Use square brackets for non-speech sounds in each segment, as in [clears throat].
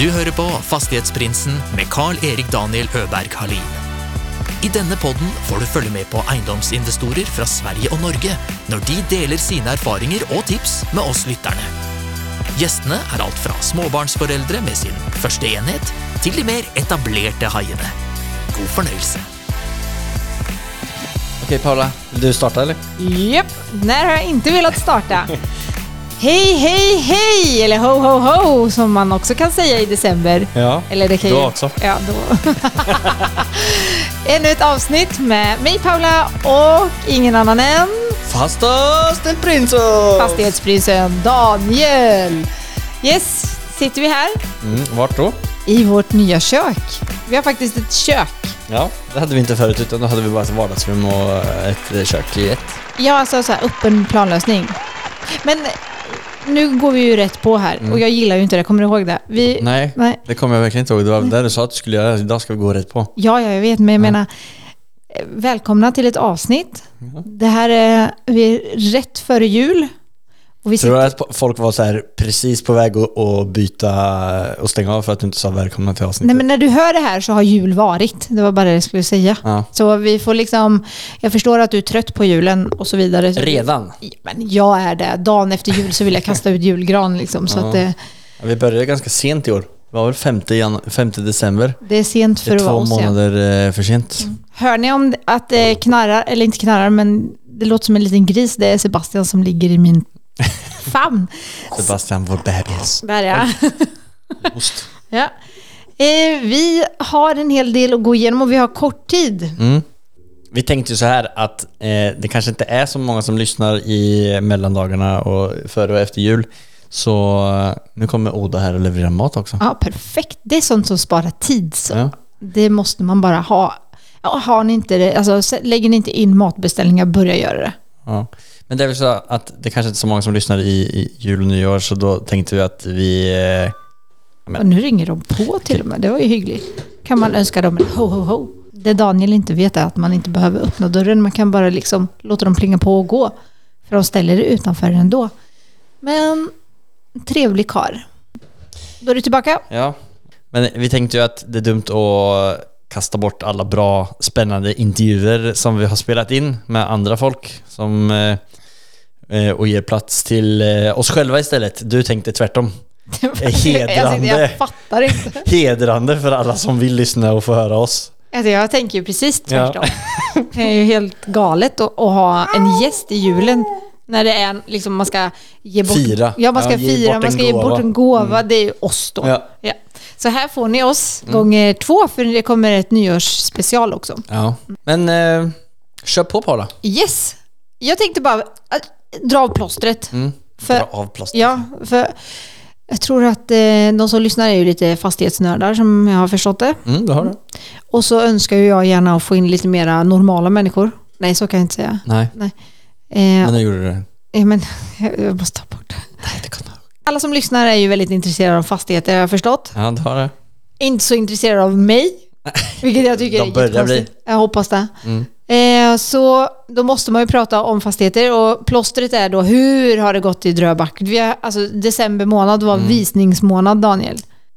Du hører på Fastighetsprinsen med Carl-Erik Daniel Øberg Halin. I denne podden får du følge med på eiendomsinvestorer fra Sverige og Norge når de deler sine erfaringer og tips med oss lytterne. Gjestene er alt fra småbarnsforeldre med sin første enhet, til de mer etablerte haiene. God fornøyelse. Okej Paula, vill du starta eller? Japp, när har jag inte velat starta? [laughs] hej, hej, hej! Eller ho, ho, ho, som man också kan säga i december. Ja, Eller det kan då ju... också. Ja, då. [laughs] Ännu ett avsnitt med mig Paula och ingen annan än Prinso! fastighetsprinsen Daniel. Yes, sitter vi här Mm, vart då? i vårt nya kök. Vi har faktiskt ett kök. Ja, det hade vi inte förut utan då hade vi bara ett vardagsrum och ett kök i ett. Ja, alltså så här öppen planlösning. Men nu går vi ju rätt på här och jag gillar ju inte det, kommer du ihåg det? Vi, Nej, Nej. det kommer jag verkligen inte ihåg. Det var det du sa att du skulle göra. Idag ska vi gå rätt på. Ja, ja, jag vet, men jag menar, eh, välkomna till ett avsnitt. Det här är, vi är rätt före jul. Tror du sitter, att folk var så här precis på väg att, att byta och stänga av för att du inte sa välkomna till avsnittet? nej, men när du hör det här så har jul varit. Det var bara det jag skulle säga. Ja. Så vi får liksom, jag förstår att du är trött på julen och så vidare. Redan? Ja, Men jag är det. Dagen efter jul så vill jag kasta ut julgran liksom. Så Ja. att det, Ja, vi började ganska sent i år. Det var väl 5, jan- 5 december. det är sent för att vara två oss. Ja. månader eh, för sent. Hör ni om att det knarrar, eller inte knarrar, men det låter som en liten gris. Det är Sebastian som ligger i min [laughs] famn. Sebastian, vår bebis. Där ja. [laughs] Ost. ja. Eh, vi har en hel del att gå igenom och vi har kort tid. Mm. Vi tänkte ju så här att eh, det kanske inte är så många som lyssnar i mellandagarna och före och efter jul. Så eh, nu kommer Oda här och levererar mat också. Ja, perfekt. Det är sånt som sparar tid. Så. Ja. Det måste man bara ha. Ja, har ni inte det, alltså, lägger ni inte in matbeställningar, börja göra det. Ja. Men det är väl så att det kanske inte är så många som lyssnar i, i jul och nyår så då tänkte vi att vi... Eh, Men- Och nu ringer de på till och med. Det var ju hyggligt. Kan man önska dem en ho, ho, ho. Det Daniel inte vet är att man inte behöver öppna dörren. Man kan bara liksom låta dem plinga på och gå. För de ställer det utanför ändå. Men trevlig kar. Då är du tillbaka. ja. Men vi tänkte ju att det är dumt att kasta bort alla bra, spännande intervjuer som vi har spelat in med andra folk som eh, och ger plats till eh, oss själva istället. Du tänkte tvärtom. [laughs] hedrande. Jag, fattar inte. [laughs] Hedrande för alla som vill lyssna och få höra oss. Alltså jag tänker ju precis Ja. tvärtom. [laughs] Det är ju helt galet att, att ha en gäst i julen. När det är liksom man ska ge bort... Fira. Ja, man ska Ja, fira, man ska ge bort en gåva. Mm. Det är ju oss då. Ja. Ja. Så här får ni oss gånger två, för det kommer ett nyårsspecial också. ja. Men eh, kör på Paula. Yes! Jag tänkte bara dra av plåstret. Mm. För, Dra av plåstret. ja, för jag tror att eh, de som lyssnar är ju lite fastighetsnördar som jag har förstått det. Mm, du har det. Och så önskar ju jag gärna att få in lite mera normala människor. Nej, så kan jag inte säga. Nej, Eh, men nu gjorde du det. eh, men [laughs] jag måste ta bort det. Nej, det kan du. Alla som lyssnar är ju väldigt intresserade av fastigheter, har jag förstått. Ja, du har det. Inte så intresserade av mig, [laughs] vilket jag tycker De är jättekonstigt. Jag hoppas det. Mm. Eh, så då måste man ju prata om fastigheter och plåstret är då hur har det gått i Dröback? Vi har, alltså, december månad var visningsmånad Daniel.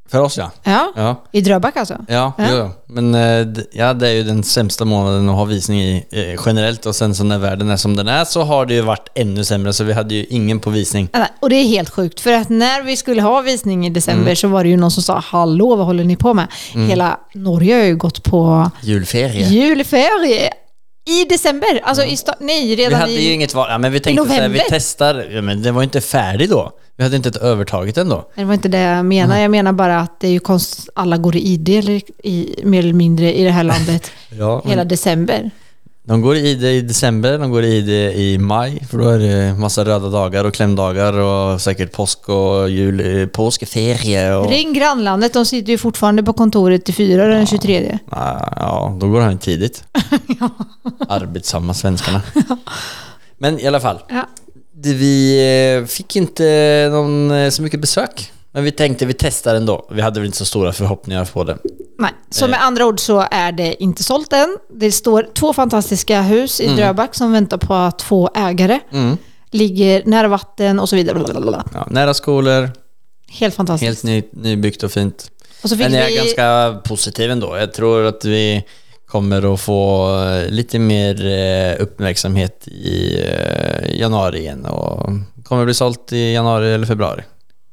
För oss ja. Ja, Ja, i Dröback alltså. ja, Ja. Jo, jo. men eh, d- ja, det är ju den sämsta månaden att ha visning i eh, generellt och sen så när världen är som den är så har det ju varit ännu sämre så vi hade ju ingen på visning. Och det är helt sjukt, för att när vi skulle ha visning i december Mm. så var det ju någon som sa “Hallå, vad håller ni på med?” Hela Norge har ju gått på Julferie. julferie i december. Alltså i sta- nej, Vi redan hade i... ju inget val. Ja, men vi tänkte så här, vi november. testar. Ja, men det var inte färdig då. Vi hade inte ett övertaget ändå. Det var inte det jag menar. Jag menar bara att det är ju konst... Alla går i ID eller i, mer eller mindre i det här landet [laughs] Ja, hela december. De går i det i december, de går i det i maj, för då är det massa röda dagar och klämdagar och säkert påsk och jul, eh, påskferie och... Ring grannlandet, de sitter ju fortfarande på kontoret till fyra den 23. Ah, Ja, då går han tidigt. [laughs] Arbetsamma svenskarna. [laughs] Men i alla fall, Ja. vi eh, fick inte någon, eh, så mycket besök. Men vi tänkte vi testar ändå. Vi hade väl inte så stora förhoppningar på det. Nej, så Eh. med andra ord så är det inte sålt än. Det står två fantastiska hus i Dröback som väntar på att få ägare. Mm. Ligger nära vatten och så vidare. Blablabla. Ja, nära skolor, Helt fantastiskt. Helt ny, nybyggt och fint. och så fick Men jag är vi... ganska positiv ändå. Jag tror att vi kommer att få eh, lite mer eh, uppmärksamhet i eh, januari igen och kommer bli sålt i januari eller februari.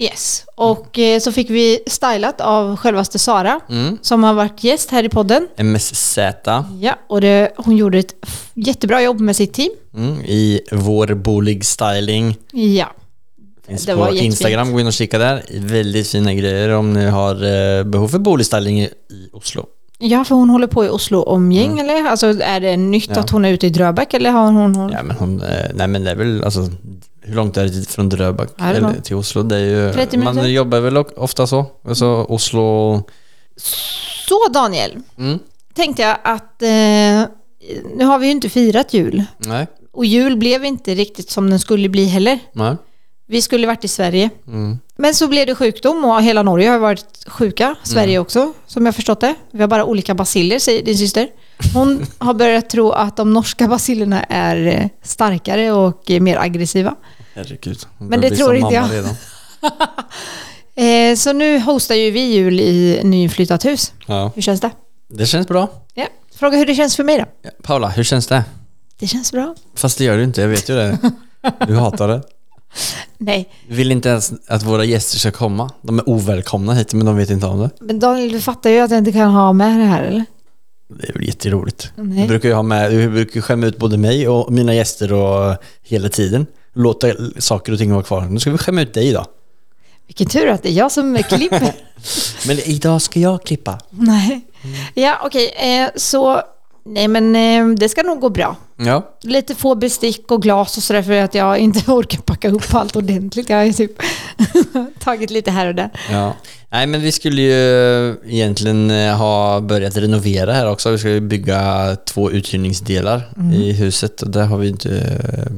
Yes. Och eh, så fick vi stylat av självaste Sara, Mm. som har varit gäst här i podden. MSZ Ja, och det, hon gjorde ett f- jättebra jobb med sitt team. mm, i vår bolig styling. Ja. Finns Det var på jättefint. Instagram, gå in och kika där. Väldigt fina grejer om ni har eh, behov för boligstyling i, i Oslo. Ja, för hon håller på i Oslo omgäng, eller? Alltså är det nytt Mm. Ja. att hon är ute i Dröbäck, eller har hon... hon... Ja men hon, eh, nej men det är väl alltså, hur långt är det dit från eller långt. till Oslo? Det är ju, 30 minuter. man jobbar väl ofta så. Alltså Oslo, Så Daniel, mm, tänkte jag att eh, nu har vi ju inte firat jul. nej, Och jul blev inte riktigt som den skulle bli heller. nej, Vi skulle varit i Sverige. mm, Men så blev det sjukdom och hela Norge har varit sjuka. Sverige också, som jag förstått det. Vi har bara olika basiller, säger din syster. Hon [laughs] har börjat tro att de norska basillerna är eh, starkare och eh, mer aggressiva. herregud. Men det tror inte jag. [laughs] Eh, så nu hostar ju vi jul i nyinflyttat hus. Ja, Hur känns det? det känns bra. Ja. Fråga hur det känns för mig då? Ja, Paula, hur känns det? Det känns bra. Fast det gör du inte, jag vet ju det. [laughs] Du hatar det. Nej, Du vill inte ens att våra gäster ska komma. De är ovälkomna hit, men de vet inte om det. men Daniel, du fattar ju att jag inte kan ha med det här, eller? Det är väl jätteroligt. Nej. Du brukar ju ha med, du brukar skämma ut både mig och mina gäster och hela tiden. Låta saker och ting vara kvar. Nu ska vi skämma ut dig idag. Vilken tur att det är jag som klipper. [laughs] Men idag ska jag klippa. Nej. Ja, okej. Eh, så, nej men eh, det ska nog gå bra. Ja. Lite få bestick och glas och sådär för att jag inte [laughs] orkar packa upp allt ordentligt. Jag har ju typ [laughs] tagit lite här och där. ja. Nej men vi skulle ju egentligen eh, ha börjat renovera här också. Vi ska ju bygga två uthyrningsdelar i huset och det har vi inte eh,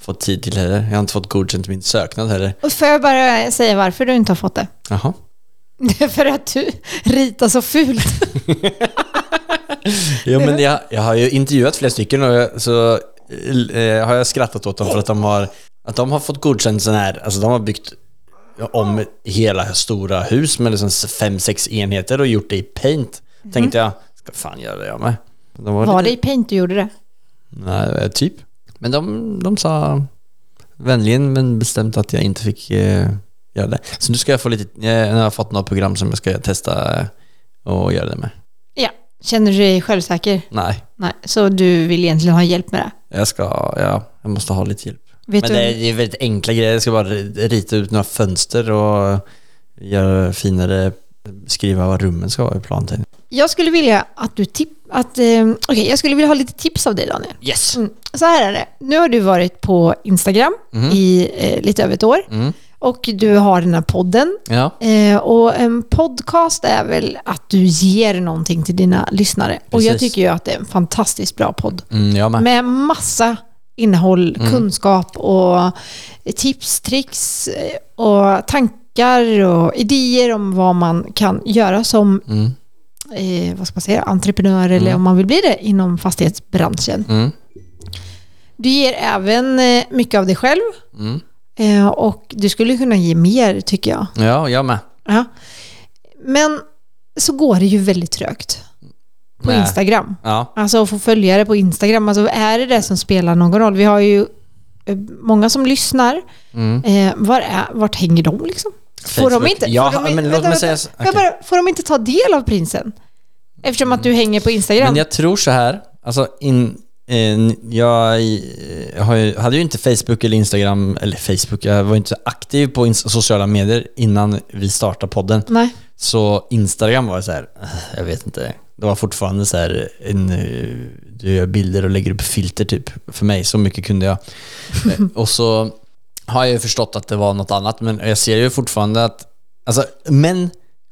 fått tid till heller. Jag har inte fått godkänt min söknad heller. Och får jag bara säga varför du inte har fått det? Jaha. Det [laughs] är för att du ritar så fult. Jo men jag, jag har ju intervjuat flera stycken och så eh, har jag skrattat åt dem för att de har, att de har fått godkänt sån här, alltså de har byggt om hela stora hus med liksom fem, sex enheter och gjort det i paint. Tänkte jag, ska fan göra det jag med. De Var det lite, i paint du gjorde det? Nej, typ. Men de, de sa vänligen men bestämt att jag inte fick eh, göra det. Så nu ska jag få lite, jag har fått några program som jag ska testa eh, och göra det med. Känner du dig självsäker? Nej, Nej. Så du vill egentligen ha hjälp med det? jag ska, ja, jag måste ha lite hjälp. Vet Men du? det är, väldigt enkla grejer. Jag ska bara rita ut några fönster och göra finare, skriva vad rummen ska vara i planten. Jag skulle vilja att du tipp... Att, eh, okej, jag skulle vilja ha lite tips av dig Daniel. Yes! Mm. Så här är det. Nu har du varit på Instagram i eh, lite över ett år. Mm. Och du har den här podden. Ja. Eh, och en podcast är väl att du ger någonting till dina lyssnare. Och jag Precis. tycker ju att det är en fantastiskt bra podd. Mm, med. Med massa innehåll, Mm. kunskap och tips, tricks eh, och tankar och idéer om vad man kan göra som Mm. eh, vad ska man säga, entreprenör eller om man vill bli det inom fastighetsbranschen. Mm. Du ger även eh, mycket av dig själv Mm. Eh, och du skulle kunna ge mer tycker jag. Ja, jag med. Ja. Men så går det ju väldigt trögt på Nej. Instagram. Ja. Alltså att få följare på Instagram, alltså är det det som spelar någon roll? Vi har ju eh, många som lyssnar. Mm. Eh, var är, vart hänger de liksom? Får de inte, Ja, får de, men inte- vänta, vänta. bara, får de ta del av prinsen? Eftersom att du hänger på Instagram. Men jag tror så här, alltså in, jag eh, har ju, hade ju inte Facebook eller Instagram, eller Facebook, jag var inte så aktiv på sociala medier innan vi startade podden. Nej. Så Instagram var så här, eh, jag vet inte. Det var fortfarande så här, en, eh, du gör bilder och lägger upp filter typ. För mig, så mycket kunde jag. [laughs] Eh, och så har jag ju förstått att det var något annat, men jag ser ju fortfarande att, alltså män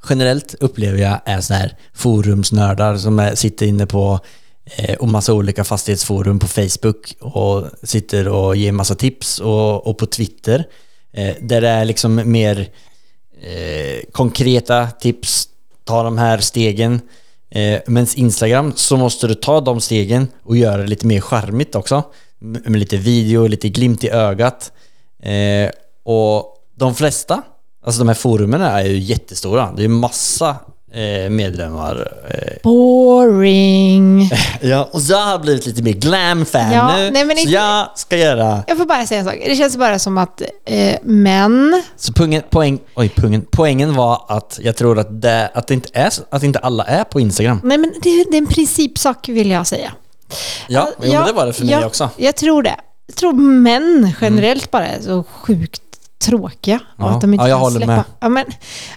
generellt upplever jag är så här forumsnördar som är, sitter inne på eh, Eh, och massa olika fastighetsforum på Facebook och sitter och ger massa tips och, och på Twitter. Eh, där det är liksom mer eh, konkreta tips, ta de här stegen. Eh, men Instagram så måste du ta de stegen och göra det lite mer charmigt också. Med lite video, lite glimt i ögat. Eh, och de flesta, Alltså de här forumen är ju jättestora. Det är ju massa medlemmar. Eh. Boring. [laughs] Ja, och jag har blivit lite mer glam-fan Ja, nu. nej, men så inte- jag ska göra... Jag får bara säga en sak. Det känns bara som att eh, män... Så pungen, poäng, oj, pungen, poängen var att jag tror att, det, att, det inte är, att inte alla är på Instagram. Nej men det, det är en principsak vill jag säga. Ja, jo, men det var det för mig ja, också. Jag tror det. Jag tror män generellt bara är så sjukt tråkiga. Och Ja. att de inte Ja, kan släppa. Ja, men,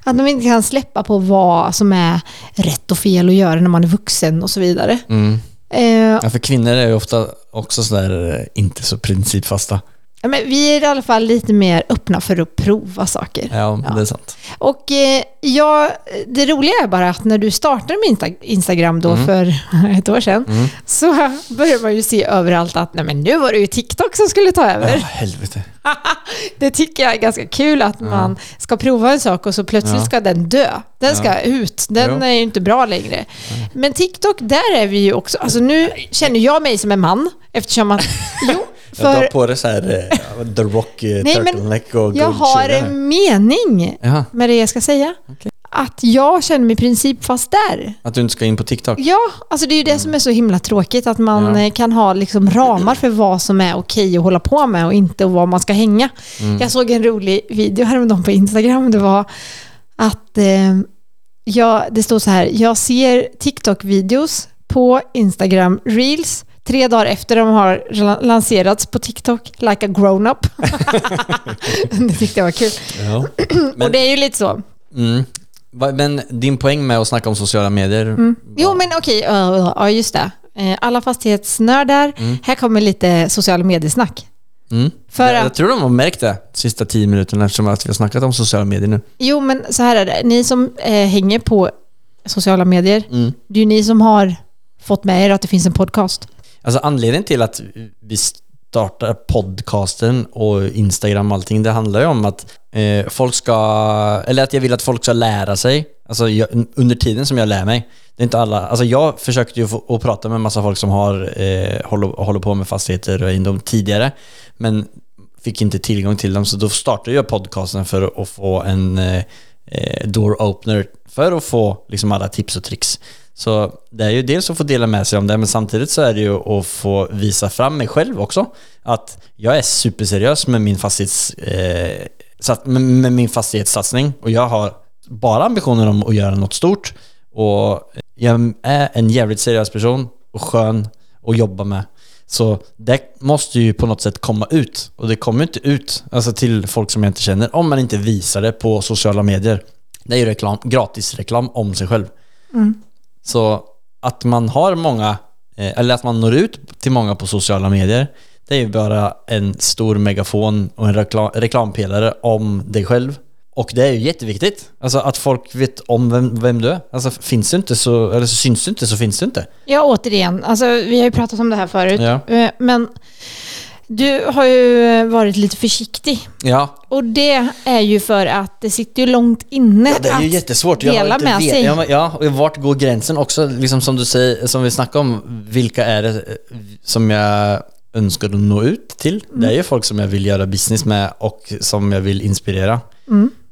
att de inte kan släppa på vad som är rätt och fel att göra när man är vuxen och så vidare. Mm. Eh, Ja, för kvinnor är ju ofta också sådär eh, inte så principfasta. Ja, men vi är i alla fall lite mer öppna för att prova saker. Ja, Ja. det är sant. Och eh, ja, det roliga är bara att när du startade med Insta- Instagram Mm. då för [laughs] ett år sedan så börjar man ju se överallt att nej men nu var det ju TikTok som skulle ta Ja, över. helvete. [laughs] Det tycker jag är ganska kul att man ska prova en sak och så plötsligt Ja. ska den dö. Den ska ut. Den Jo. är ju inte bra längre. Men TikTok, där är vi ju också... Alltså nu känner jag mig som en man eftersom att... [laughs] Jo, Jag drar för på det så här eh, The Rock eh, Nej, turtleneck och jag har en mening Jaha, med det jag ska säga. Okej. Att jag känner mig i princip fast där. att du inte ska in på TikTok. Ja, alltså det är ju det som är så himla tråkigt. Att man Ja. eh, kan ha liksom ramar för vad som är okej att hålla på med och inte och var man ska hänga. Mm. Jag såg en rolig video häromdagen på Instagram. Det var att eh, jag, det stod så här. Jag ser TikTok-videos på Instagram Reels tre dagar efter de har la- lanserats på TikTok, like a grown-up. [laughs] det tyckte jag var kul. Ja. [clears throat] och Men, det är ju lite så. mm. Men din poäng med att snacka om sociala medier, Mm. Jo, men okej, ja, ja, just det. Eh, Alla fastighetsnördar. Här kommer lite sociala mediesnack. mm. För jag, jag tror de har märkt det sista tio minuterna eftersom att vi har snackat om sociala medier nu. jo, men så här är det. Ni som eh, hänger på sociala medier, Mm. det är ju ni som har fått med er att det finns en podcast. Alltså anledningen till att vi startar podcasten och Instagram och allting, det handlar ju om att eh, folk ska, eller att jag vill att folk ska lära sig, alltså jag, under tiden som jag lär mig. Det är inte alla, alltså jag försökte ju få, att prata med massa folk som har, eh, håller, håller på med fastigheter och inom tidigare, men fick inte tillgång till dem, så då startade jag podcasten för att få en eh, eh door opener för att få liksom alla tips och tricks. Så det är ju dels att få dela med sig om det, men samtidigt så är det ju att få visa fram mig själv också. Att jag är superseriös med min, fastighets, eh, med, med min fastighetssatsning och jag har bara ambitioner om att göra något stort. Och jag är en jävligt seriös person och skön att jobba med. Så det måste ju på något sätt komma ut. Och det kommer inte ut alltså till folk som jag inte känner om man inte visar det på sociala medier. Det är ju reklam, gratis reklam om sig själv. Mm. Så att man har många, eh, eller att man når ut till många på sociala medier, det är ju bara en stor megafon och en reklam, reklampelare om dig själv. Och det är ju jätteviktigt. Alltså att folk vet om vem, vem du är. Alltså finns du inte så, eller så syns du inte så finns du inte. Ja, återigen, alltså, vi har ju pratat om det här förut, Ja. Eh, men du har ju varit lite försiktig. Ja, Och det är ju för att det sitter ju långt inne Ja, det är ju att jättesvårt. Jag dela med sig. Ja, men- ja, och vart går gränsen också? Liksom som du säger, som vi snackade om, vilka är det eh, som jag önskar att nå ut till? Det är ju folk som jag vill göra business med och som jag vill inspirera.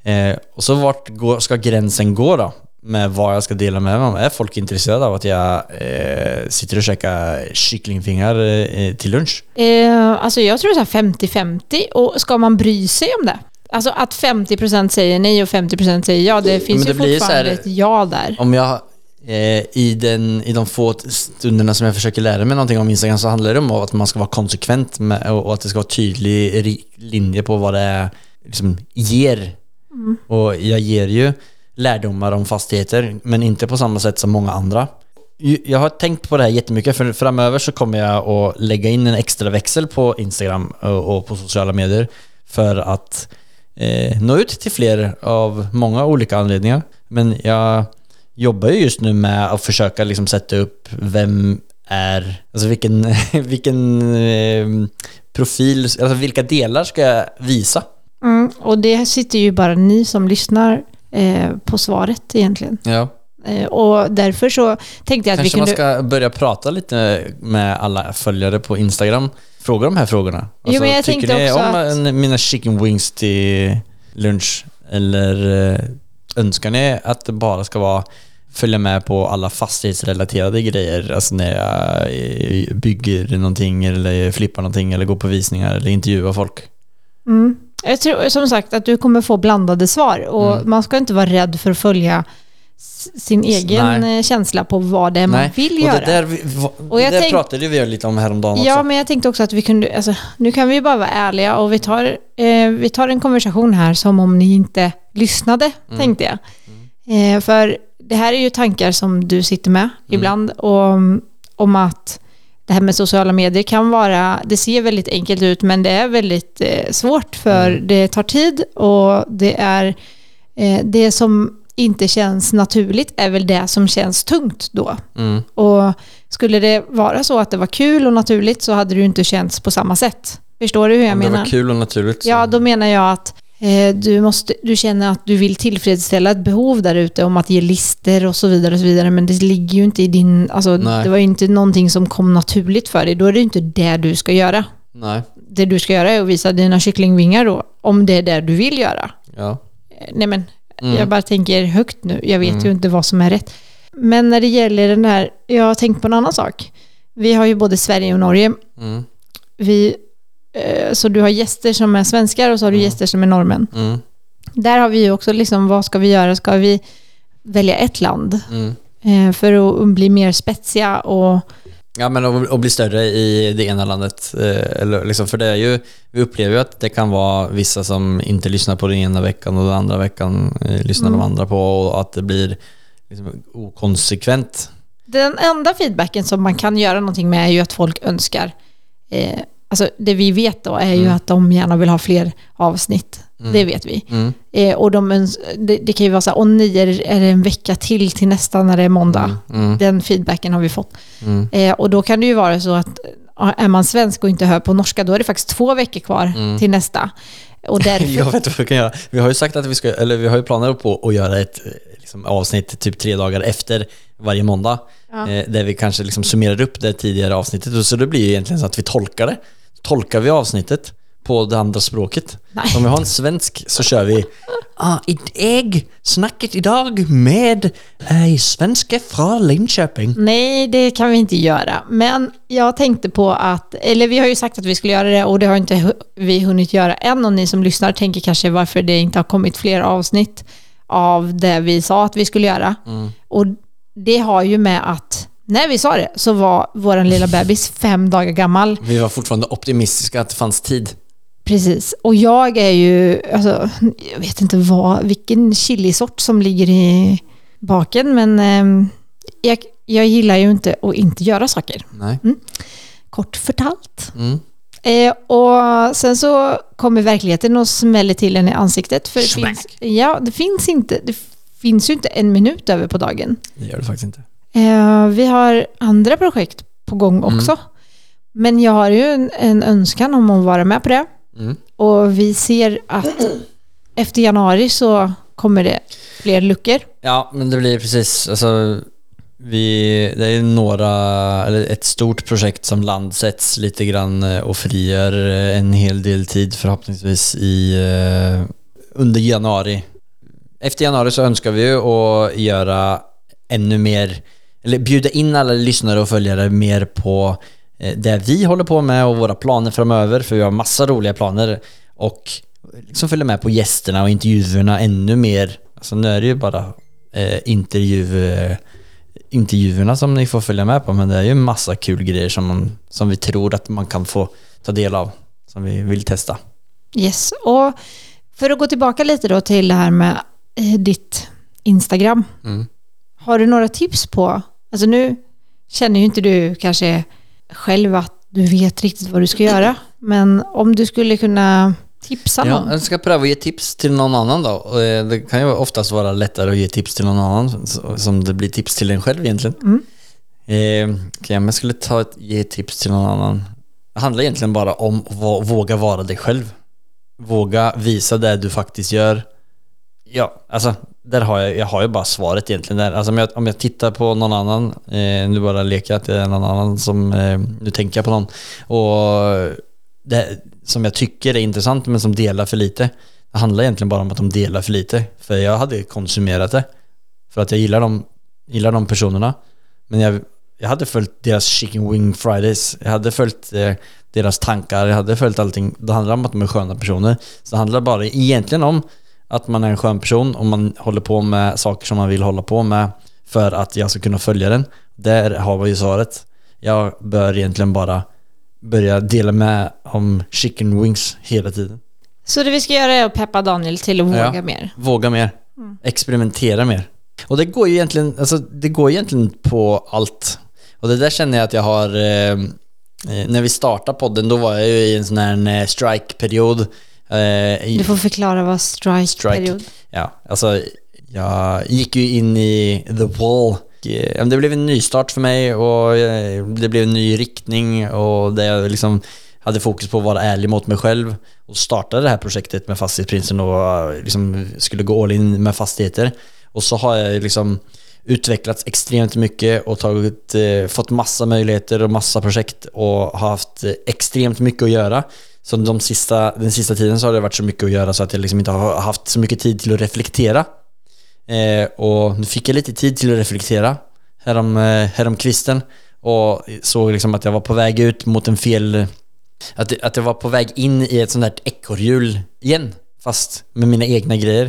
Eh, och så vart går, ska gränsen gå då? Med vad jag ska dela med mig om. Är folk intresserade av att jag eh, sitter och käkar kycklingfingar eh, till lunch? Eh, alltså jag tror så här 50-50 och ska man bry sig om det? Alltså att 50% säger nej och 50% säger ja, det finns det ju blir ju så fortfarande här- ett ja där. Om jag eh, i, den, i de få stunderna som jag försöker lära mig någonting om Instagram så handlar det om att man ska vara konsekvent med, och, att det ska vara tydlig linje på vad det är liksom ger. Och jag ger ju lärdomar om fastigheter men inte på samma sätt som många andra. Jag har tänkt på det här jättemycket för framöver så kommer jag att lägga in en extra växel på Instagram och, och på sociala medier för att eh, nå ut till fler av många olika anledningar. Men jag jobbar ju just nu med att försöka liksom sätta upp vem är, alltså vilken, [laughs] vilken eh, profil, alltså vilka delar ska jag visa? Mm, och det sitter ju bara ni som lyssnar eh, på svaret egentligen. Ja. Eh, och därför så tänkte jag att Kanske vi man kunde... ska börja prata lite med alla följare på Instagram. Fråga de här frågorna. Alltså, Jo, men jag tycker ni också om att- mina chicken wings till lunch? Eller eh, önskar ni att det bara ska vara följa med på alla fastighetsrelaterade grejer? Alltså när jag bygger någonting eller flippar någonting eller går på visningar eller intervjuar folk. Mm. Jag tror som sagt att du kommer få blandade svar och Mm. man ska inte vara rädd för att följa sin egen Nej. eh, känsla på vad det är man vill och göra. det där, vi, va- Och jag det där tänk- pratade vi lite om häromdagen Ja, också. men jag tänkte också att vi kunde, alltså, nu kan vi bara vara ärliga och vi tar, eh, vi tar en konversation här som om ni inte lyssnade, Mm. tänkte jag. Eh, för det här är ju tankar som du sitter med Mm. ibland och, om att det här med sociala medier kan vara, det ser väldigt enkelt ut men det är väldigt eh, svårt för Mm. det tar tid och det är eh, det som inte känns naturligt är väl det som känns tungt då. Mm. Och skulle det vara så att det var kul och naturligt så hade det ju inte känts på samma sätt. Förstår du hur jag Om det menar? var kul och naturligt. så- Ja, då menar jag att du, måste, du känner att du vill tillfredsställa ett behov där ute om att ge lister och så vidare och så vidare. Men det ligger ju inte i din... Alltså, Nej. det var ju inte någonting som kom naturligt för dig. Då är det ju inte det du ska göra. Nej. Det du ska göra är att visa dina kycklingvingar då, om det är det du vill göra. Ja. Eh, Nej men, Mm. jag bara tänker högt nu. Jag vet Mm. ju inte vad som är rätt. Men när det gäller den här, jag har tänkt på en annan sak. Vi har ju både Sverige och Norge. Mm. Vi, eh, så du har gäster som är svenskar och så har du gäster som är norrmän. Mm. Där har vi ju också liksom, vad ska vi göra? Ska vi välja ett land Mm. eh, för att bli mer spetsiga och Ja, men och, och bli större i det ena landet. Eh, eller liksom, för det är ju, vi upplever ju att det kan vara vissa som inte lyssnar på den ena veckan och den andra veckan eh, lyssnar Mm. de andra på och att det blir liksom okonsekvent. Den enda feedbacken som man kan göra någonting med är ju att folk önskar, eh, alltså det vi vet då är ju Mm. att de gärna vill ha fler avsnitt. Mm. Det vet vi. Mm. Eh, och de det, det kan ju vara så här, åh nej, är är det en vecka till till nästa när det är måndag? Mm. Den feedbacken har vi fått. Mm. Eh, och då kan det ju vara så att är man svensk och inte hör på norska, då är det faktiskt två veckor kvar Mm. till nästa. Och [laughs] därför, Jag vet vad vi kan göra. Vi har ju sagt att vi ska, eller vi har ju planer på att göra ett eh, liksom, avsnitt typ tre dagar efter varje måndag. Ja. Eh, där vi kanske liksom summerar upp det tidigare avsnittet. Och så det blir ju egentligen så att vi tolkar det. Tolkar vi avsnittet på det andra språket. Nej. Om vi har en svensk så kör vi ah, jag snacket idag med en svenska från Linköping. Nej, det kan vi inte göra. Men jag tänkte på att, eller vi har ju sagt att vi skulle göra det och det har inte vi hunnit göra än. Och ni som lyssnar tänker kanske varför det inte har kommit fler avsnitt av det vi sa att vi skulle göra. Och det har ju med att när vi sa det så var vår lilla bebis fem dagar gammal. Vi var fortfarande optimistiska att det fanns tid. Precis. Och jag är ju, alltså, jag vet inte vad, vilken chilisort som ligger i baken, men ehm, jag, jag gillar ju inte att inte göra saker. Nej. Kort förtalt. Mm. Eh, och sen så kommer verkligheten och smäller till en i ansiktet. För det Smack. finns, ja, det finns inte, det finns ju inte en minut över på dagen. Det gör det faktiskt inte. Eh, vi har andra projekt på gång också. Men jag har ju en, en önskan om att vara med på det. Mm. Och vi ser att efter januari så kommer det fler luckor. Ja, men det blir precis, alltså vi, det är några, eller ett stort projekt som landsätts lite grann eh, och frigör eh, en hel del tid förhoppningsvis i, under januari. Efter januari så önskar vi ju att göra ännu mer, eller bjuda in alla lyssnare och följare mer på eh, det vi håller på med och våra planer framöver, för vi har massa roliga planer och liksom följa med på gästerna och intervjuerna ännu mer. Alltså nu är det ju bara eh, intervju, eh, intervjuerna som ni får följa med på, men det är ju massa kul grejer som, man, som vi tror att man kan få ta del av, som vi vill testa. Yes. Och för att gå tillbaka lite då till det här med eh, ditt Instagram. Mm. Har du några tips på, alltså nu känner ju inte du kanske själv att du vet riktigt vad du ska göra, men om du skulle kunna tipsa Ja, någon. jag ska pröva att ge tips till någon annan då. Eh, Det kan ju oftast vara lättare att ge tips till någon annan som det blir tips till en själv egentligen. Mm. Eh, om jag skulle ta ett, ge tips till någon annan. Det handlar egentligen bara om att våga vara dig själv. Våga visa det du faktiskt gör. Ja, alltså där har jag, jag har ju bara svaret egentligen där. Alltså om jag, om jag tittar på någon annan, eh, nu bara leker jag att det är någon annan som, eh, nu tänker jag på någon. Och det som jag tycker är intressant men som delar för lite. Det handlar egentligen bara om att de delar för lite. För jag hade konsumerat det. För att jag gillar de, gillar de personerna. Men jag, jag hade följt deras chicken wing fridays. Jag hade följt eh, deras tankar. Jag hade följt allting. Det handlar om att de är sköna personer. Så det handlar bara egentligen om att man är en skön person och man håller på med saker som man vill hålla på med för att jag ska kunna följa den. Där har vi ju svaret. Jag bör egentligen bara börja dela med om chicken wings hela tiden. Så det vi ska göra är att peppa Daniel till att våga Ja. mer. Våga mer. Experimentera mer. Och det går ju egentligen, alltså det går egentligen på allt. Och det där känner jag att jag har, eh, eh, när vi startade podden då var jag ju i en sån här eh, strike-period. Eh, Du får förklara vad strike, Strike. Ja, alltså jag gick ju in i the wall. Eh, Det blev en nystart för mig och eh, det blev en ny riktning och där jag liksom hade fokus på att vara ärlig mot mig själv och startade det här projektet med Fastighetsprinsen och liksom skulle gå all in med fastigheter. Och så har jag liksom utvecklats extremt mycket och tagit, fått massa möjligheter och massa projekt och har haft extremt mycket att göra. Så de sista, den sista tiden så har det varit så mycket att göra så att jag liksom inte har haft så mycket tid till att reflektera. Eh, och nu fick jag lite tid till att reflektera härom, eh, härom kvisten och såg liksom att jag var på väg ut mot en fel... Att, att jag var på väg in i ett sånt där ekorrhjul igen, fast med mina egna grejer.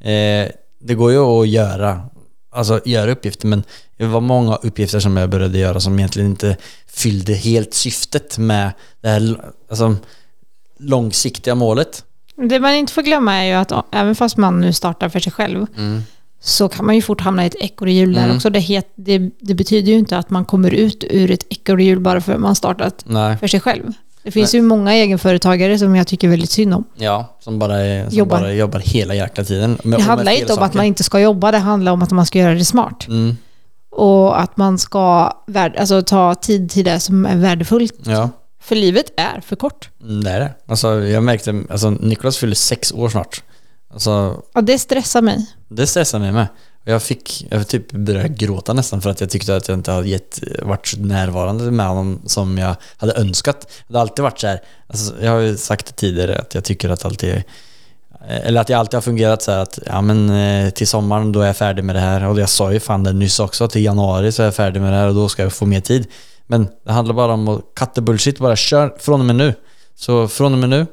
Eh, det går ju att göra, alltså göra uppgifter men det var många uppgifter som jag började göra som egentligen inte fyllde helt syftet med det här alltså, långsiktiga målet. Det man inte får glömma är ju att även fast man nu startar för sig själv så kan man ju fort hamna i ett ekorrhjul där Mm. också. Det, het, det, det betyder ju inte att man kommer ut ur ett ekorrhjul bara för att man startat Nej. för sig själv. Det finns ju många egenföretagare som jag tycker väldigt synd om. Ja, som bara, är, som Jobbar. bara jobbar hela jäkla tiden. Med, Det handlar inte om att saker. man inte ska jobba, det handlar om att man ska göra det smart. Mm, Och att man ska alltså, ta tid till det som är värdefullt. ja, För livet är för kort. mm, det är det. Alltså, jag märkte, alltså Niklas fyller sex år snart. Alltså, Och det stressar mig. det stressar mig med. Jag fick, jag typ började gråta nästan för att jag tyckte att jag inte hade gett, varit så närvarande med honom som jag hade önskat. Det har alltid varit så här, alltså, jag har ju sagt det tidigare att jag tycker att alltid eller att jag alltid har fungerat så här att ja men eh, till sommaren då är jag färdig med det här och jag sa ju fan det nyss också till januari så är jag färdig med det här och då ska jag få mer tid. Men det handlar bara om att the bullshit, bara kör från och med nu. Så från och med nu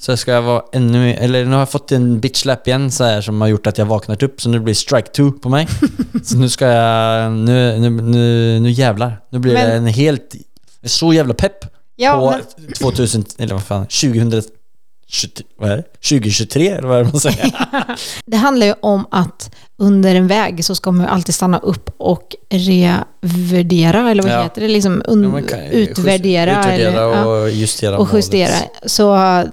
så ska jag vara ännu mer, eller nu har jag fått en bitch slap igen så här som har gjort att jag vaknat upp så nu blir strike two på mig. [laughs] så nu ska jag, nu, nu, nu, nu jävlar. Nu blir Men- det en helt, så jävla pepp Ja, på men, 2000, eller vad fan, 2023, vad är det? 2023 eller vad är det man säger? [laughs] det handlar ju om att under en väg så ska man ju alltid stanna upp och revärdera, eller vad Ja. heter det? Liksom un- Ja, man kan- utvärdera. Utvärdera eller, ja. och justera och justera. Så äh,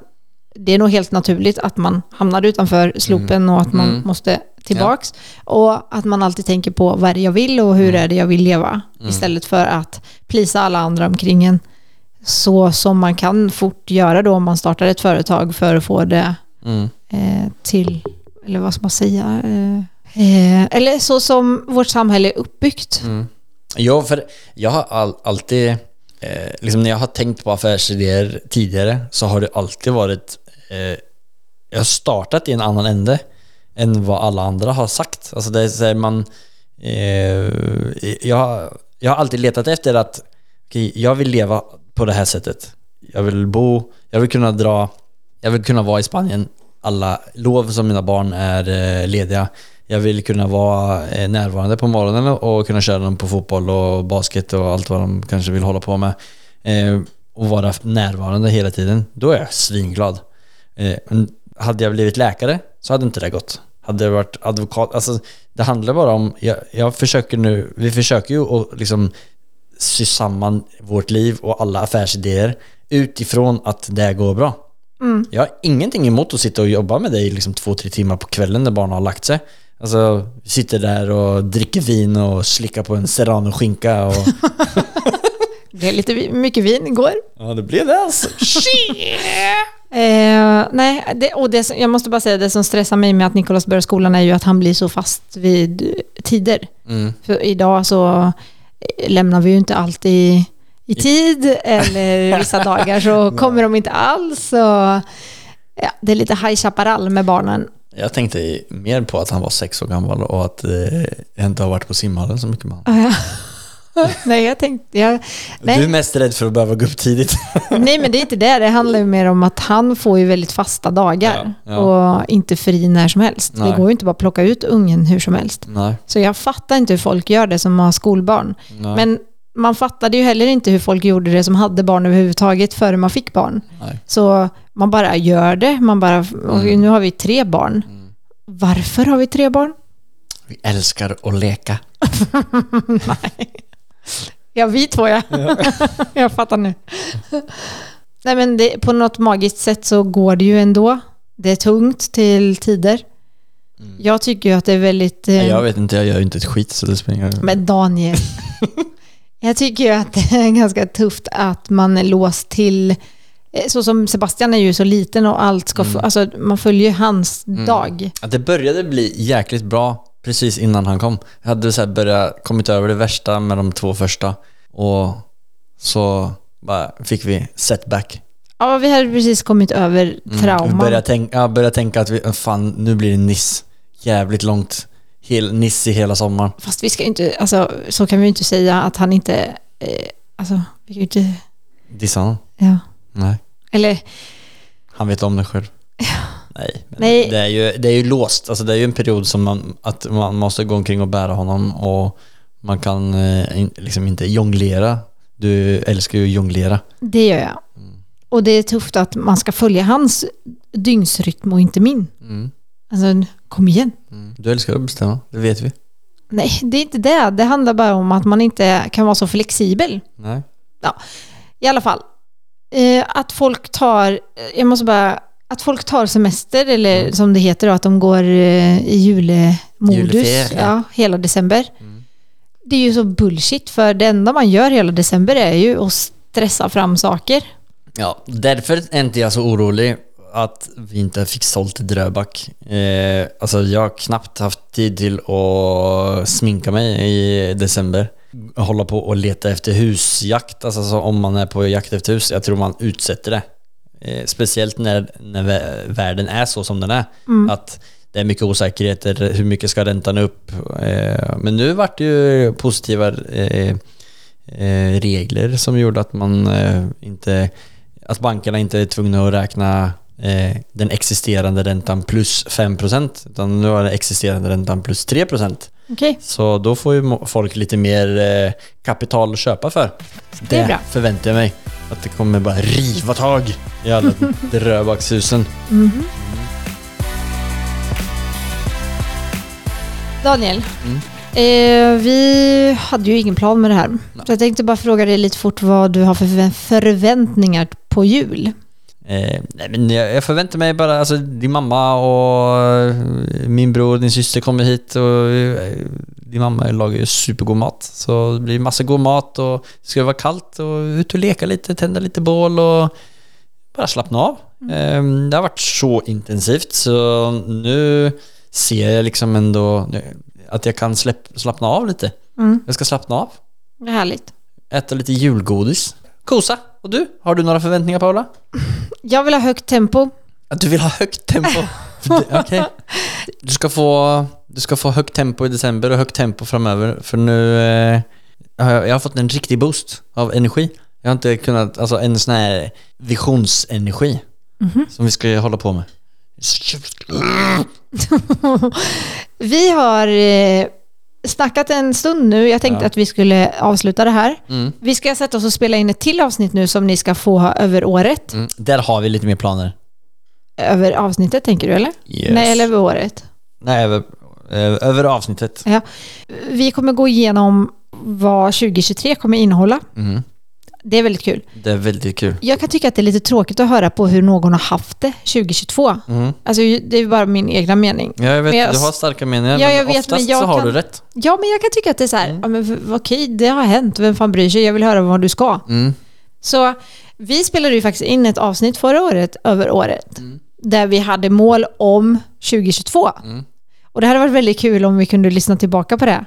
det är nog helt naturligt att man hamnar utanför slopen och att man Mm. måste tillbaks. Och att man alltid tänker på vad är det jag vill och hur Mm. är det jag vill leva. Istället för att plisa alla andra omkring en. Så som man kan fort göra då om man startar ett företag för att få det Mm. eh, till, eller vad ska man säga? Eh, eh, eller så som vårt samhälle är uppbyggt. Mm. Ja, för jag har all, alltid, eh, liksom när jag har tänkt på affärsidéer tidigare så har det alltid varit, eh, jag har startat i en annan ände än vad alla andra har sagt. Alltså det är så här man, eh, jag, har- jag har alltid letat efter att jag vill leva på det här sättet. Jag vill bo, jag vill kunna dra, jag vill kunna vara i Spanien alla lov som mina barn är eh, lediga. Jag vill kunna vara eh, närvarande på morgonen och kunna köra dem på fotboll och basket och allt vad de kanske vill hålla på med. Eh, och vara närvarande hela tiden. Då är jag svinglad. Men hade jag blivit läkare så hade inte det gått. Hade jag varit advokat, alltså det handlar bara om, jag, jag försöker nu, vi försöker ju att liksom sy samman vårt liv och alla affärsidéer utifrån att det går bra. Jag har ingenting emot att sitta och jobba med dig liksom två, tre timmar på kvällen när barnen har lagt sig. Alltså, sitter där och dricker vin och slickar på en serrano-skinka och... [laughs] Det är lite mycket vin igår. ja, det blir det alltså. [laughs] Eh, nej, det, och det, jag måste bara säga det som stressar mig med att Nikolas börjar skolan är ju att han blir så fast vid tider. Mm. För idag så lämnar vi ju inte alltid i tid eller [laughs] vissa dagar så kommer de inte alls. Och, Ja, det är lite High Chaparral med barnen. Jag tänkte mer på att han var sex år gammal och att eh, jag inte har varit på simhallen så mycket med honom. [laughs] Nej, jag tänkte... Jag, Du är nej, mest rädd för att behöva gå upp tidigt. [laughs] nej, men det är inte det. Det handlar ju mer om att han får ju väldigt fasta dagar Ja, ja. och inte fri när som helst. Nej. Det går ju inte bara att plocka ut ungen hur som helst. Nej. Så jag fattar inte hur folk gör det som har skolbarn. Nej. Men man fattade ju heller inte hur folk gjorde det som hade barn överhuvudtaget före man fick barn. Nej. Så man bara gör det. Man bara, och Mm. nu har vi tre barn. Varför har vi tre barn? Vi älskar att leka. [laughs] Ja, vi två ja. [laughs] jag fattar nu. Nej men det, på något magiskt sätt så går det ju ändå. Det är tungt till tider. Jag tycker ju att det är väldigt... eh, Nej, Jag vet inte, jag gör ju inte ett skit så det spelar ingen roll. Men Daniel, [laughs] jag tycker ju att det är ganska tufft att man är låst till, eh, så som Sebastian är ju så liten och allt ska, få, alltså man följer ju hans dag. Att det började bli jäkligt bra precis innan han kom. Jag hade så börjat kommit över det värsta med de två första och så bara fick vi setback. Ja, vi hade precis kommit över Vi trauman. började tänka, jag började tänka att vi, fan nu blir det Niss. Jävligt långt. Hel, Niss i hela sommaren. Fast vi ska inte, alltså så kan vi ju inte säga att han inte, eh, alltså vi kan ju inte, Dissa honom? ja. Nej. Eller, Han vet om det själv. Nej, Nej. Det, är ju, det är ju låst. Alltså det är ju en period som man, att man måste gå omkring och bära honom och man kan eh, liksom inte jonglera. Du älskar ju att jonglera. det gör jag. Och det är tufft att man ska följa hans dygnsrytm och inte min. Mm. Alltså, kom igen. Mm. Du älskar att bestämma, det vet vi. Nej, det är inte det. Det handlar bara om att man inte kan vara så flexibel. Nej. I alla fall, eh, att folk tar, jag måste bara, att folk tar semester eller Mm. som det heter då, att de går eh, i julemodus Juleferie. ja, hela december. Mm. Det är ju så bullshit för det enda man gör hela december är ju att stressa fram saker. Ja, därför är inte jag så orolig att vi inte fick sålt Dröback. Eh, alltså jag har knappt haft tid till att sminka mig i december. Hålla på och leta efter husjakt, alltså så om man är på jakt efter hus. Jag tror man utsätter det. Eh, speciellt när, när vä- världen är så som den är. Att det är mycket osäkerheter, hur mycket ska räntan upp? Eh, men nu vart det ju positiva eh, eh, regler som gjorde att man eh, inte att bankerna inte är tvungna att räkna den existerande räntan plus 5% utan nu är den existerande räntan plus 3%. Okej, Så då får ju folk lite mer kapital att köpa för. Det bra. förväntar jag mig. Att det kommer bara riva tag i alla dröbackshusen. Daniel. Mm. Eh, vi hade ju ingen plan med det här. Så jag tänkte bara fråga dig lite fort vad du har för förvä- förväntningar på jul. Eh, nej men jag, jag förväntar mig bara, alltså din mamma och eh, min bror och din syster kommer hit och eh, din mamma lagar ju supergod mat. Så det blir massa god mat och det ska vara kallt och ut och leka lite, tända lite bål och bara slappna av. Eh, det har varit så intensivt så nu ser jag liksom ändå att jag kan släpp, slappna av lite. Mm. Jag ska slappna av. Det är härligt. Äta lite julgodis. Kosa. Och du? Har du några förväntningar Paula? [clears throat] Jag vill ha högt tempo. Att du vill ha högt tempo? [laughs] Okej. Du, ska få, du ska få högt tempo i december och högt tempo framöver. För nu eh, har jag, jag har fått en riktig boost av energi. Jag har inte kunnat, alltså en sån här visionsenergi som vi ska hålla på med. [laughs] Vi har eh, snackat en stund nu. Jag tänkte Ja. att vi skulle avsluta det här. Mm. Vi ska sätta oss och spela in ett till avsnitt nu som ni ska få över året. Mm. Där har vi lite mer planer. Över avsnittet tänker du eller? Yes. Nej, eller över året. Nej, över, eh, över avsnittet. Ja. Vi kommer gå igenom vad 2023 kommer innehålla. Mm. Det är väldigt kul. Det är väldigt kul. Jag kan tycka att det är lite tråkigt att höra på hur någon har haft det 2022. Mm. Alltså, det är bara min egna mening. Ja, jag vet, Men jag- du har starka meningar, Ja, men jag vet, oftast men jag så har kan- du rätt. Ja, men jag kan tycka att det är så här, ja, men okej, det har hänt, vem fan bryr sig? Jag vill höra vad du ska. Mm. Så vi spelade ju faktiskt in ett avsnitt förra året, över året, Mm. där vi hade mål om 2022. Mm. Och det hade varit väldigt kul om vi kunde lyssna tillbaka på det.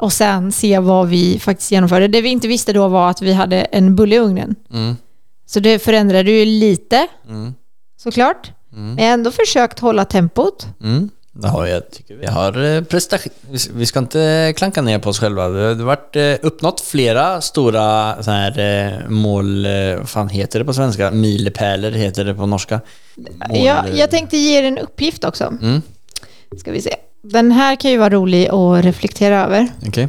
Mm. Och sen se vad vi faktiskt genomförde. Det vi inte visste då var att vi hade en bulle i ugnen. Mm. Så det förändrade ju lite, Mm. såklart. Men jag har ändå försökt hålla tempot. Mm. Ja, jag tycker vi har eh, prestation. vi- Vi ska inte klanka ner på oss själva. Det har varit eh, uppnått flera stora så här, eh, mål... Vad fan heter det på svenska? Milepäler heter det på norska. Mål, Jag, jag tänkte ge er en uppgift också. Mm, Ska vi se. Den här kan ju vara rolig att reflektera över. okej.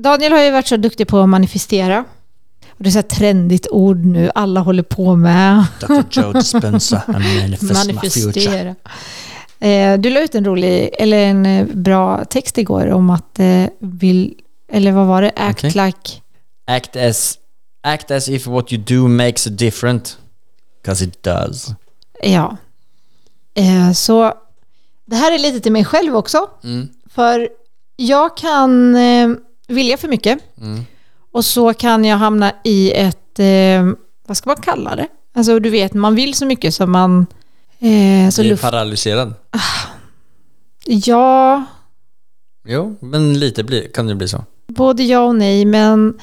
Daniel har ju varit så duktig på att manifestera. Och det är så här trendigt ord nu, alla håller på med. Dr. Joe Dispenza [laughs] and manifest my future. manifestera. Eh, du la ut en rolig, eller en eh, bra text igår om att eh, vill, eller vad var det? Act Okej. like, Act as, act as if what you do makes a difference. Cause it does. ja. Eh, så det här är lite till mig själv också. Mm. För jag kan eh, vilja för mycket. Mm. Och så kan jag hamna i ett, eh, vad ska man kalla det? Alltså du vet, man vill så mycket som man... Eh, så Blir paralyserad. ja, Jo, men lite blir, kan det bli så. både ja och nej, men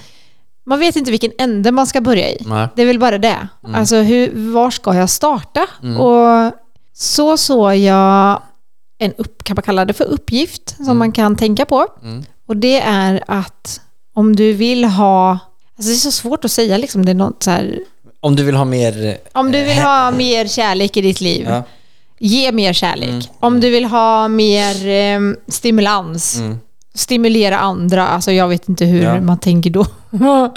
man vet inte vilken ände man ska börja i. Nej. Det är väl bara det. Alltså hur, var ska jag starta? Mm. Och så såg jag en upp, kan man kalla det för uppgift som man kan tänka på. Mm. Och det är att om du vill ha, alltså det är så svårt att säga liksom, det är något så här, Om du vill ha mer... eh, om du vill ha mer kärlek i ditt liv, Ja. ge mer kärlek. Mm. Om du vill ha mer eh, stimulans, Mm. stimulera andra, alltså jag vet inte hur Ja. man tänker då. [laughs]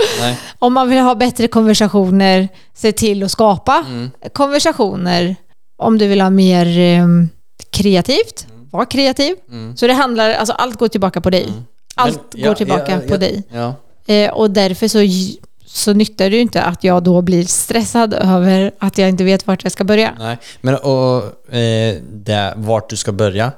Om man vill ha bättre konversationer, se till att skapa Mm. konversationer. Om du vill ha mer eh, kreativt, var kreativ. Mm. Så det handlar, alltså allt går tillbaka på dig. Allt Men, går ja, tillbaka ja, på ja, dig. Ja. Eh, och därför så, så nyttar det ju inte att jag då blir stressad över att jag inte vet vart jag ska börja. Nej, men och eh, det, vart du ska börja.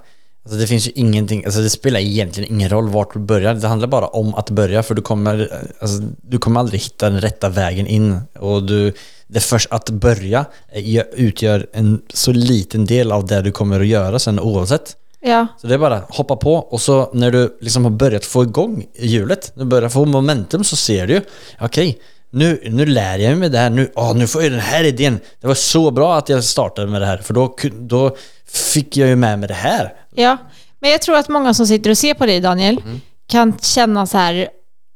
Alltså det finns ju ingenting, alltså det spelar egentligen ingen roll vart du börjar. Det handlar bara om att börja för du kommer, alltså, du kommer aldrig hitta den rätta vägen in. Och du, det först att börja eh, utgör en så liten del av det du kommer att göra sen oavsett. Ja, Så det är bara hoppa på och så när du liksom har börjat få igång hjulet, du börjar få momentum så ser du ju, okej, nu, nu lär jag mig det här, nu, åh, nu får jag den här idén. Det var så bra att jag startade med det här för då, då fick jag ju med mig det här. ja. Men jag tror att många som sitter och ser på dig Daniel kan känna så här,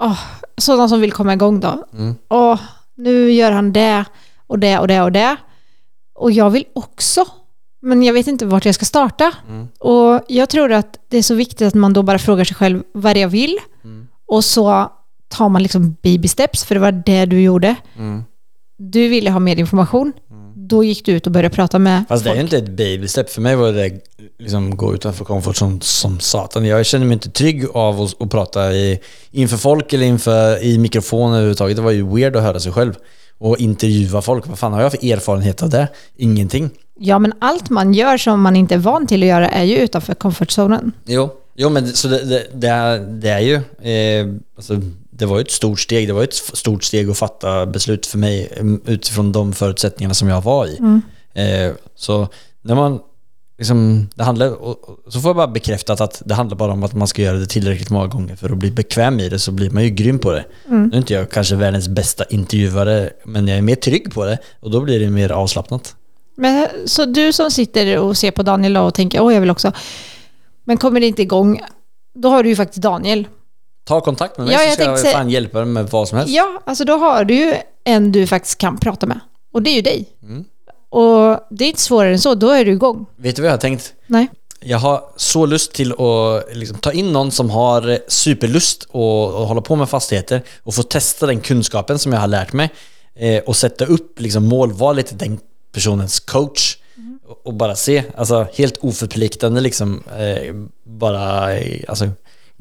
åh, sådana som vill komma igång då. Mm. Åh, nu gör han det och det och det och det. Och jag vill också, men jag vet inte vart jag ska starta. Mm. Och jag tror att det är så viktigt att man då bara frågar sig själv vad det är jag vill. Mm. Och så tar man liksom baby steps, för det var det du gjorde. Mm. Du ville ha mer information. Då gick du ut och började prata med Fast det är folk. ju inte ett baby step. För mig var det liksom gå utanför comfort som, som satan. Jag känner mig inte trygg av att, att prata i, inför folk eller inför, i mikrofon överhuvudtaget. Det var ju weird att höra sig själv. Och intervjua folk. Vad fan har jag för erfarenhet av det? Ingenting. Ja, men allt man gör som man inte är van till att göra är ju utanför comfortzonen. Jo, jo men så det, det, det, är, det är ju... Eh, alltså, det var ju ett stort steg. Det var ett stort steg att fatta beslut för mig mm, utifrån de förutsättningarna som jag var i. Eh, så när man... Liksom, det handlar, så får jag bara bekräftat att det handlar bara om att man ska göra det tillräckligt många gånger för att bli bekväm i det så blir man ju grym på det. Nu är inte jag kanske världens bästa intervjuare men jag är mer trygg på det och då blir det mer avslappnat. Men, så du som sitter och ser på Daniel och tänker åh jag vill också, men kommer det inte igång, då har du ju faktiskt Daniel. Ta kontakt med mig Ja, så jag ska jag tänkte fan hjälpa dig med vad som helst. Ja, alltså då har du ju en du faktiskt kan prata med. Och det är ju dig. Mm. Och det är inte svårare än så, då är du igång. Vet du vad jag har tänkt? Nej. Jag har så lust till att liksom, ta in någon som har superlust och, och hålla på med fastigheter och få testa den kunskapen som jag har lärt mig eh, och sätta upp liksom, målvalet till den personens coach och, och bara se, alltså helt oförpliktande liksom, eh, bara eh, alltså,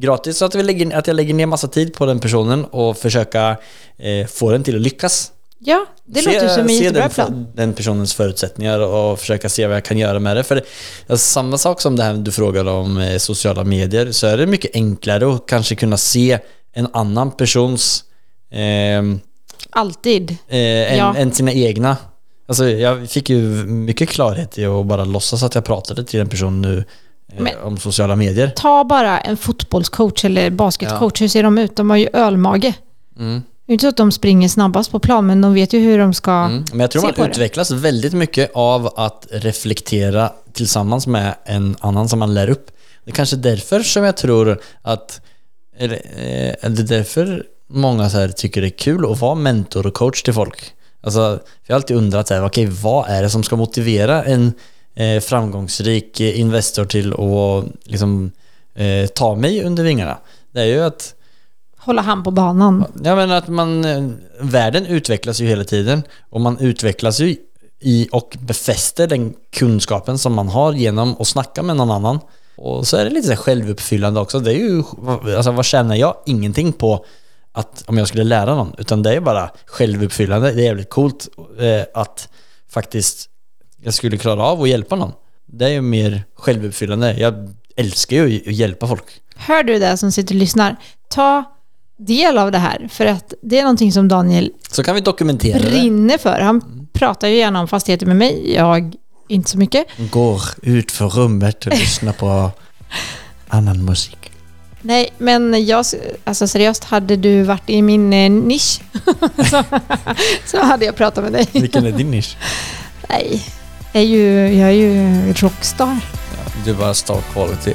gratis så att, vi lägger, att jag lägger ner massa tid på den personen och försöka eh, få den till att lyckas. Ja, det se, låter som en se jättebra den, plan. den personens förutsättningar och försöka se vad jag kan göra med det. För alltså, samma sak som det här du frågade om eh, sociala medier så är det mycket enklare att kanske kunna se en annan persons ehm, Alltid. eh, än, Ja. än sina egna. Alltså jag fick ju mycket klarhet i att bara låtsas att jag pratade till en person nu eh, Men- om sociala medier. Ta bara en fotbollscoach eller basketcoach, hur ser de ut? De har ju ölmage. Mm. Det är inte så att de springer snabbast på plan, men de vet ju hur de ska... Mm. Men jag tror man på det. utvecklas väldigt mycket av att reflektera tillsammans med en annan som man lär upp. Det är kanske därför som jag tror att eller, eh, det är därför många så här tycker det är kul att vara mentor och coach till folk. Alltså, jag har alltid undrat så här, okej, vad är det som ska motivera en eh, framgångsrik eh, Investor till att liksom, eh, ta mig under vingarna? Det är ju att Hålla hand på banan. Ja men att man, eh, världen utvecklas ju hela tiden och man utvecklas ju i och befäster den kunskapen som man har genom att snacka med någon annan. Och så är det lite så självuppfyllande också. Det är ju, alltså vad tjänar jag? Ingenting på att om jag skulle lära någon, utan det är bara självuppfyllande. Det är jävligt coolt eh, att faktiskt jag skulle klara av att hjälpa någon. Det är ju mer självuppfyllande. Jag älskar ju att hjälpa folk. Hör du det som sitter och lyssnar? Ta del av det här, för att det är någonting som Daniel Så kan vi dokumentera brinner för. Han pratar ju gärna om fastigheter med mig, jag inte så mycket. Går ut för rummet och lyssnar på [laughs] annan musik. Nej, men jag, alltså seriöst, hade du varit i min eh, nisch [laughs] så, så hade jag pratat med dig. Vilken är din nisch? Nej, är ju, jag är ju rockstar. Du är bara star quality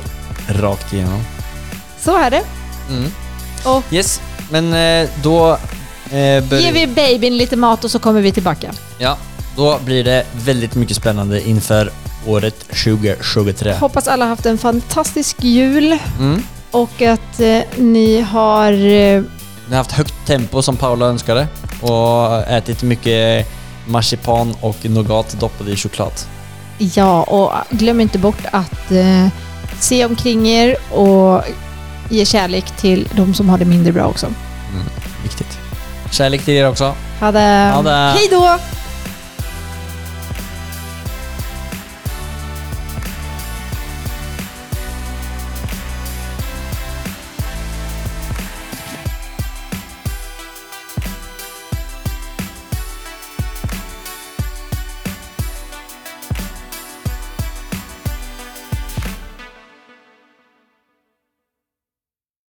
rakt igenom. Så är det. Mm. Och Yes, men eh, då eh, ger vi babyn lite mat och så kommer vi tillbaka. Ja, då blir det väldigt mycket spännande inför året 2023. Hoppas alla haft en fantastisk jul Mm. och att eh, ni har eh, Ni har haft högt tempo som Paula önskade och ätit mycket marsipan och nougat doppade i choklad. Ja, och glöm inte bort att eh, se omkring er och ge kärlek till de som har det mindre bra också. Viktigt. Kärlek till er också. Ha det! Ha det. Hej då!